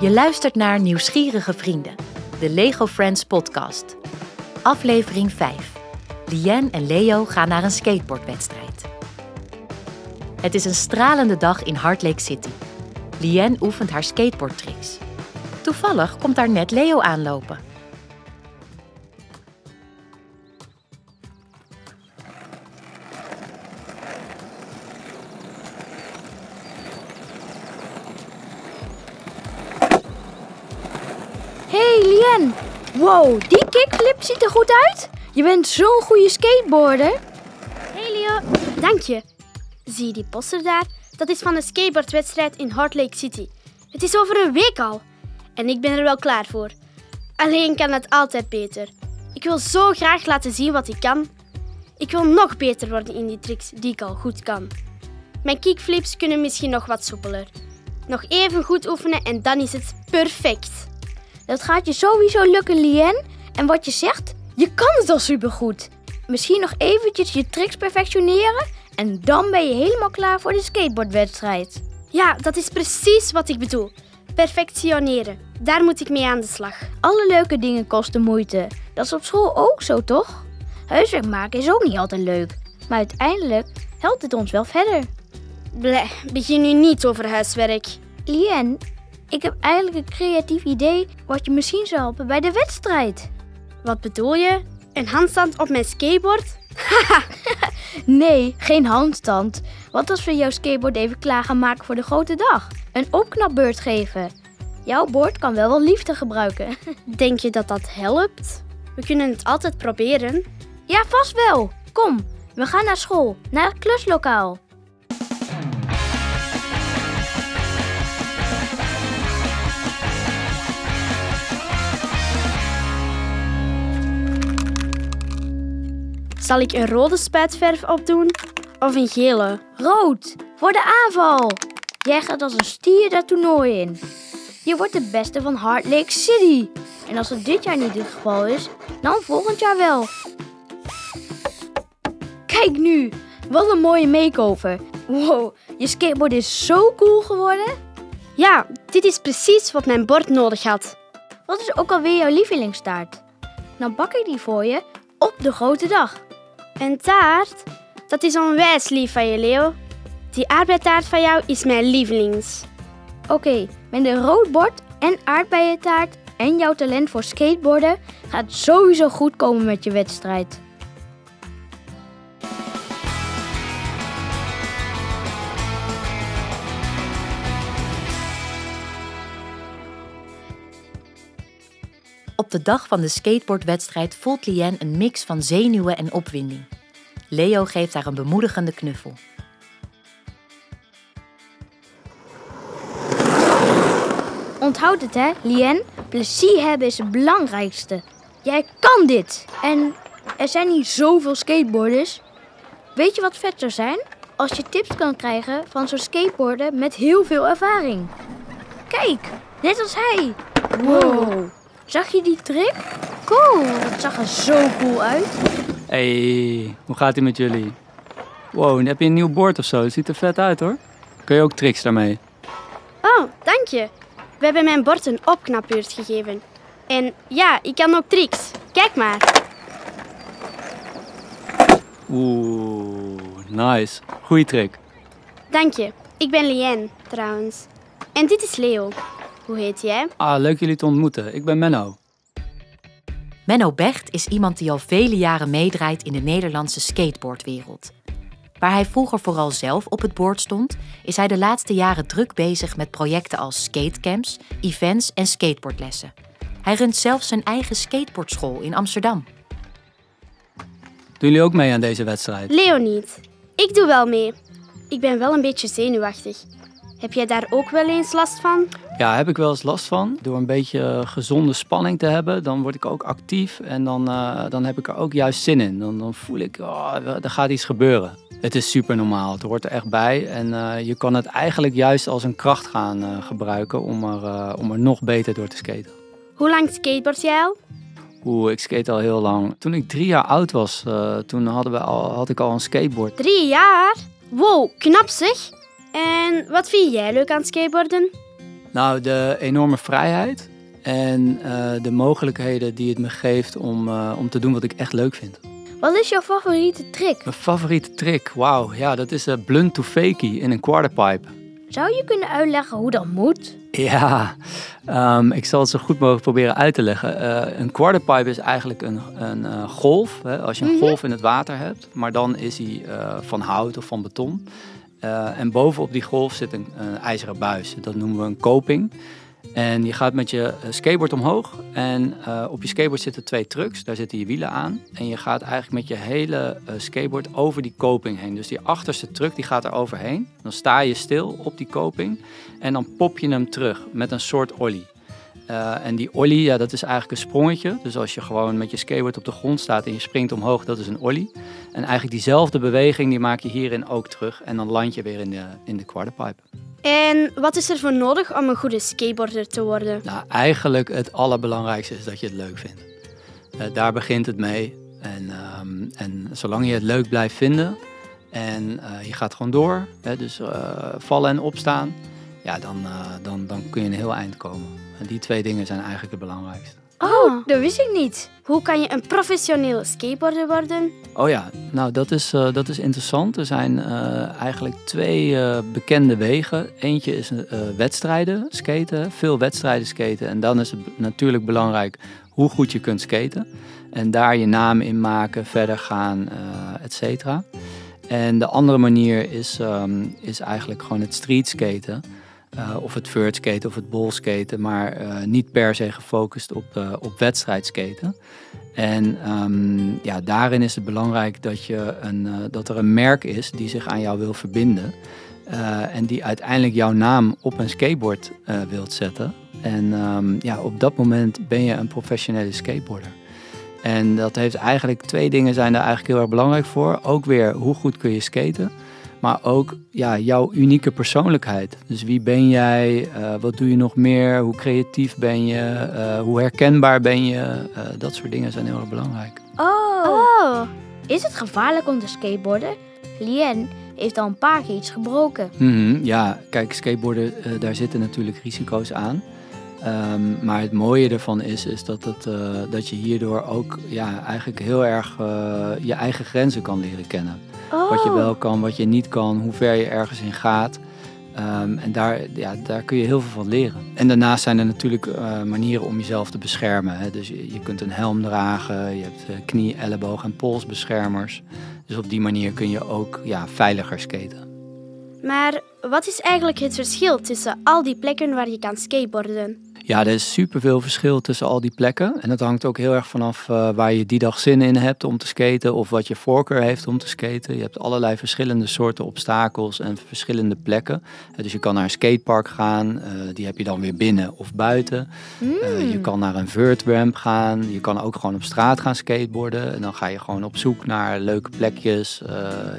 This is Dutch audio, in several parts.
Je luistert naar Nieuwsgierige Vrienden, de Lego Friends podcast. Aflevering 5. Lien en Leo gaan naar een skateboardwedstrijd. Het is een stralende dag in Heart Lake City. Lien oefent haar skateboardtricks. Toevallig komt daar net Leo aanlopen. Wow, die kickflip ziet er goed uit. Je bent zo'n goede skateboarder. Hey Leo, dank je. Zie je die poster daar? Dat is van de skateboardwedstrijd in Heart Lake City. Het is over een week al. En ik ben er wel klaar voor. Alleen kan het altijd beter. Ik wil zo graag laten zien wat ik kan. Ik wil nog beter worden in die tricks die ik al goed kan. Mijn kickflips kunnen misschien nog wat soepeler. Nog even goed oefenen en dan is het perfect. Dat gaat je sowieso lukken, Lien. En wat je zegt, je kan het al supergoed. Misschien nog eventjes je tricks perfectioneren en dan ben je helemaal klaar voor de skateboardwedstrijd. Ja, dat is precies wat ik bedoel. Perfectioneren. Daar moet ik mee aan de slag. Alle leuke dingen kosten moeite. Dat is op school ook zo, toch? Huiswerk maken is ook niet altijd leuk. Maar uiteindelijk helpt het ons wel verder. Bleh, begin nu niet over huiswerk. Lien, ik heb eigenlijk een creatief idee wat je misschien zou helpen bij de wedstrijd. Wat bedoel je? Een handstand op mijn skateboard? Nee, geen handstand. Wat als we jouw skateboard even klaar gaan maken voor de grote dag? Een opknapbeurt geven. Jouw bord kan wel wel liefde gebruiken. Denk je dat dat helpt? We kunnen het altijd proberen. Ja, vast wel. Kom, we gaan naar school, naar het kluslokaal. Zal ik een rode spuitverf opdoen of een gele? Rood, voor de aanval. Jij gaat als een stier dat toernooi in. Je wordt de beste van Heart Lake City. En als het dit jaar niet het geval is, dan volgend jaar wel. Kijk nu, wat een mooie makeover. Wow, je skateboard is zo cool geworden. Ja, dit is precies wat mijn bord nodig had. Wat is ook alweer jouw lievelingstaart? Dan bak ik die voor je op de grote dag. Een taart? Dat is onwijs lief van je, Leo. Die aardbeitaart van jou is mijn lievelings. Oké, met een rood bord en aardbeientaart en jouw talent voor skateboarden gaat sowieso goed komen met je wedstrijd. De dag van de skateboardwedstrijd voelt Lien een mix van zenuwen en opwinding. Leo geeft haar een bemoedigende knuffel. Onthoud het hè, Lien. Plezier hebben is het belangrijkste. Jij kan dit. En er zijn hier zoveel skateboarders. Weet je wat vet zou zijn? Als je tips kan krijgen van zo'n skateboarder met heel veel ervaring. Kijk, net als hij. Wow. Zag je die trick? Cool, dat zag er zo cool uit. Hey, hoe gaat het met jullie? Wow, heb je een nieuw bord of zo? Het ziet er vet uit hoor. Kun je ook tricks daarmee? Oh, dank je. We hebben mijn bord een opknapbeurt gegeven. En ja, ik kan ook tricks. Kijk maar. Oeh, nice. Goeie trick. Dank je. Ik ben Lien, trouwens. En dit is Leo. Hoe heet jij? Ah, leuk jullie te ontmoeten. Ik ben Menno. Menno Becht is iemand die al vele jaren meedraait in de Nederlandse skateboardwereld. Waar hij vroeger vooral zelf op het board stond, is hij de laatste jaren druk bezig met projecten als skatecamps, events en skateboardlessen. Hij runt zelfs zijn eigen skateboardschool in Amsterdam. Doen jullie ook mee aan deze wedstrijd? Leo niet. Ik doe wel mee. Ik ben wel een beetje zenuwachtig. Heb jij daar ook wel eens last van? Ja, heb ik wel eens last van. Door een beetje gezonde spanning te hebben, dan word ik ook actief en dan, eh, dan heb ik er ook juist zin in. Dan, dan voel ik, oh, er gaat iets gebeuren. Het is super normaal, het hoort er echt bij. En eh, je kan het eigenlijk juist als een kracht gaan eh, gebruiken om er, om er nog beter door te skaten. Hoe lang skateboard jij al? Oeh, ik skate al heel lang. Toen ik drie jaar oud was, toen hadden we al, had ik al een skateboard. Drie jaar? Wow, knap zeg. En wat vind jij leuk aan skateboarden? Nou, de enorme vrijheid en eh, de mogelijkheden die het me geeft om, eh, om te doen wat ik echt leuk vind. Wat is jouw favoriete trick? Mijn favoriete trick, wauw, ja, dat is uh, blunt to fakie in een quarterpipe. Zou je kunnen uitleggen hoe dat moet? Ja, ehm, ik zal het zo goed mogelijk proberen uit te leggen. Uh, een quarterpipe is eigenlijk een, een uh, golf. Hè, als je een golf in het water hebt, maar dan is hij uh, van hout of van beton. En bovenop die golf zit een, ijzeren buis. Dat noemen we een coping. En je gaat met je skateboard omhoog en uh, op je skateboard zitten twee trucks, daar zitten je wielen aan. En je gaat eigenlijk met je hele uh, skateboard over die coping heen. Dus die achterste truck die gaat er overheen. Dan sta je stil op die coping en dan pop je hem terug met een soort ollie. Uh, en die ollie, ja, dat is eigenlijk een sprongetje. Dus als je gewoon met je skateboard op de grond staat en je springt omhoog, dat is een ollie. En eigenlijk diezelfde beweging die maak je hierin ook terug. En dan land je weer in de, in de quarterpipe. En wat is er voor nodig om een goede skateboarder te worden? Nou, eigenlijk het allerbelangrijkste is dat je het leuk vindt. Uh, daar begint het mee. En, um, en zolang je het leuk blijft vinden en uh, je gaat gewoon door, hè, dus vallen en opstaan, ja, dan, dan, dan kun je een heel eind komen. En die twee dingen zijn eigenlijk het belangrijkste. Oh, dat wist ik niet. Hoe kan je een professionele skateboarder worden? Oh ja, nou dat is, uh, dat is interessant. Er zijn uh, eigenlijk twee uh, bekende wegen. Eentje is wedstrijden skaten, veel wedstrijden skaten. En dan is het natuurlijk belangrijk hoe goed je kunt skaten. En daar je naam in maken, verder gaan, et cetera. En de andere manier is, um, is eigenlijk gewoon het street skaten. Uh, of het vert skaten of het bol skaten, maar uh, niet per se gefocust op, uh, op wedstrijdskaten. En um, ja, daarin is het belangrijk dat, je een, dat er een merk is die zich aan jou wil verbinden. en die uiteindelijk jouw naam op een skateboard wilt zetten. En um, ja, op dat moment ben je een professionele skateboarder. En dat heeft eigenlijk twee dingen zijn daar eigenlijk heel erg belangrijk voor. Ook weer hoe goed kun je skaten. Maar ook ja, jouw unieke persoonlijkheid. Dus wie ben jij? Uh, wat doe je nog meer? Hoe creatief ben je? Uh, hoe herkenbaar ben je? Uh, dat soort dingen zijn heel erg belangrijk. Oh. oh. Is het gevaarlijk om te skateboarden? Lien heeft al een paar keer iets gebroken. Mm -hmm. Ja, kijk, skateboarden, daar zitten natuurlijk risico's aan. Um, maar het mooie ervan is, is dat, het, dat je hierdoor ook ja, eigenlijk heel erg je eigen grenzen kan leren kennen. Oh. Wat je wel kan, wat je niet kan, hoe ver je ergens in gaat. Um, en daar, ja, daar kun je heel veel van leren. En daarnaast zijn er natuurlijk uh, manieren om jezelf te beschermen. Hè. Dus je, je, kunt een helm dragen, je hebt knie, elleboog en polsbeschermers. Dus op die manier kun je ook ja, veiliger skaten. Maar wat is eigenlijk het verschil tussen al die plekken waar je kan skateboarden? Ja, er is superveel verschil tussen al die plekken. En dat hangt ook heel erg vanaf uh, waar je die dag zin in hebt om te skaten of wat je voorkeur heeft om te skaten. Je hebt allerlei verschillende soorten obstakels en verschillende plekken. Uh, dus je kan naar een skatepark gaan, uh, die heb je dan weer binnen of buiten. Mm. je kan naar een vert ramp gaan, je kan ook gewoon op straat gaan skateboarden. En dan ga je gewoon op zoek naar leuke plekjes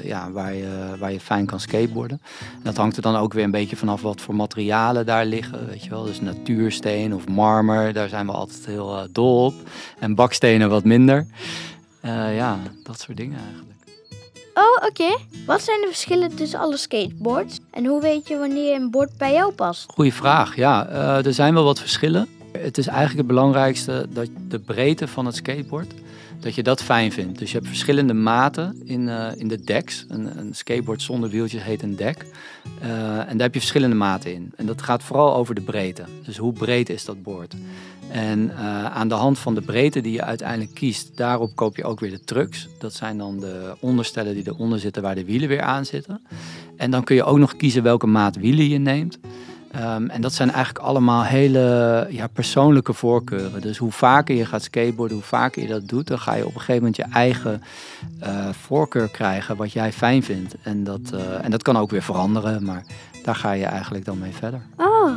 ja, waar, je, waar je fijn kan skateboarden. En dat hangt er dan ook weer een beetje vanaf wat voor materialen daar liggen. Weet je wel, dus natuursteen of marmer, daar zijn we altijd heel uh, dol op. En bakstenen wat minder. Uh, ja, dat soort dingen eigenlijk. Oh, oké. Okay. Wat zijn de verschillen tussen alle skateboards? En hoe weet je wanneer een bord bij jou past? Goeie vraag, ja. Uh, er zijn wel wat verschillen. Het is eigenlijk het belangrijkste dat de breedte van het skateboard dat je dat fijn vindt. Dus je hebt verschillende maten in, uh, in de decks. Een, een, skateboard zonder wieltjes heet een deck. Uh, en daar heb je verschillende maten in. En dat gaat vooral over de breedte. Dus hoe breed is dat boord? En uh, aan de hand van de breedte die je uiteindelijk kiest, daarop koop je ook weer de trucks. Dat zijn dan de onderstellen die eronder zitten waar de wielen weer aan zitten. En dan kun je ook nog kiezen welke maat wielen je neemt. Um, en dat zijn eigenlijk allemaal hele ja, persoonlijke voorkeuren. Dus hoe vaker je gaat skateboarden, hoe vaker je dat doet, dan ga je op een gegeven moment je eigen uh, voorkeur krijgen wat jij fijn vindt. En dat, uh, en dat kan ook weer veranderen, maar daar ga je eigenlijk dan mee verder. Oh,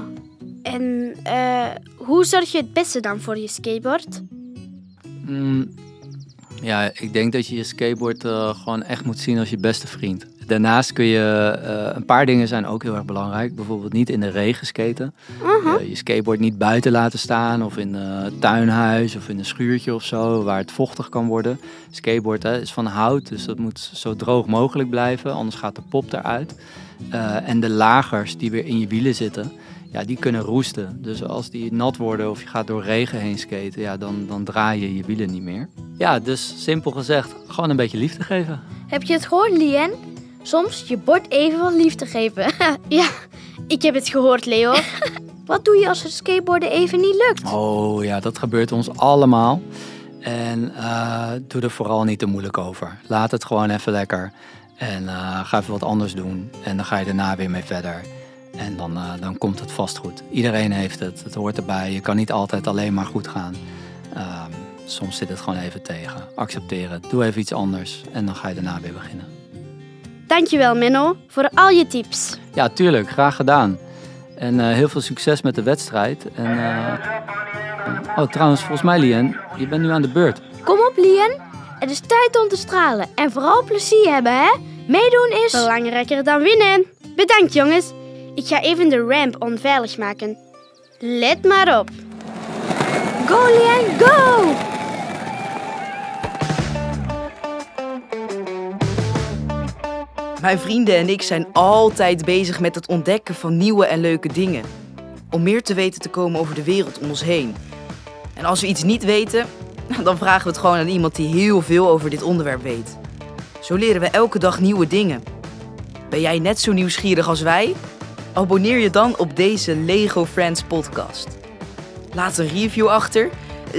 en uh, hoe zorg je het beste dan voor je skateboard? Mm, ja, ik denk dat je je skateboard gewoon echt moet zien als je beste vriend. Daarnaast kun je, uh, een paar dingen zijn ook heel erg belangrijk. Bijvoorbeeld niet in de regen skaten. -huh. uh, je skateboard niet buiten laten staan of in een tuinhuis of in een schuurtje of zo, waar het vochtig kan worden. Skateboard hè, is van hout, dus dat moet zo droog mogelijk blijven, anders gaat de pop eruit. En de lagers die weer in je wielen zitten, ja, die kunnen roesten. Dus als die nat worden of je gaat door regen heen skaten, ja, dan, dan draai je je wielen niet meer. Ja, dus simpel gezegd, gewoon een beetje liefde geven. Heb je het gehoord, Lien? Soms je bord even wat liefde geven. Ja, ik heb het gehoord, Leo. wat doe je als het skateboarden even niet lukt? Oh ja, dat gebeurt ons allemaal. En eh, doe er vooral niet te moeilijk over. Laat het gewoon even lekker. En eh, ga even wat anders doen. En dan ga je daarna weer mee verder. En dan, eh, dan komt het vast goed. Iedereen heeft het. Het hoort erbij. Je kan niet altijd alleen maar goed gaan. Ehm, soms zit het gewoon even tegen. Accepteer het. Doe even iets anders. En dan ga je daarna weer beginnen. Dankjewel, Menno, voor al je tips. Ja, tuurlijk. Graag gedaan. En heel veel succes met de wedstrijd. En, oh, trouwens, volgens mij, Lien, je bent nu aan de beurt. Kom op, Lien. Het is tijd om te stralen. En vooral plezier hebben, hè? Meedoen is... Belangrijker dan winnen. Bedankt, jongens. Ik ga even de ramp onveilig maken. Let maar op. Go, Lien, go! Mijn vrienden en ik zijn altijd bezig met het ontdekken van nieuwe en leuke dingen. Om meer te weten te komen over de wereld om ons heen. En als we iets niet weten, dan vragen we het gewoon aan iemand die heel veel over dit onderwerp weet. Zo leren we elke dag nieuwe dingen. Ben jij net zo nieuwsgierig als wij? Abonneer je dan op deze Lego Friends podcast. Laat een review achter,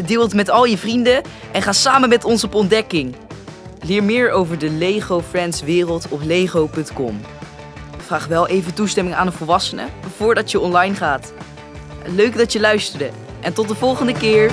deel het met al je vrienden en ga samen met ons op ontdekking. Leer meer over de Lego Friends wereld op lego.com. Vraag wel even toestemming aan een volwassene voordat je online gaat. Leuk dat je luisterde en tot de volgende keer.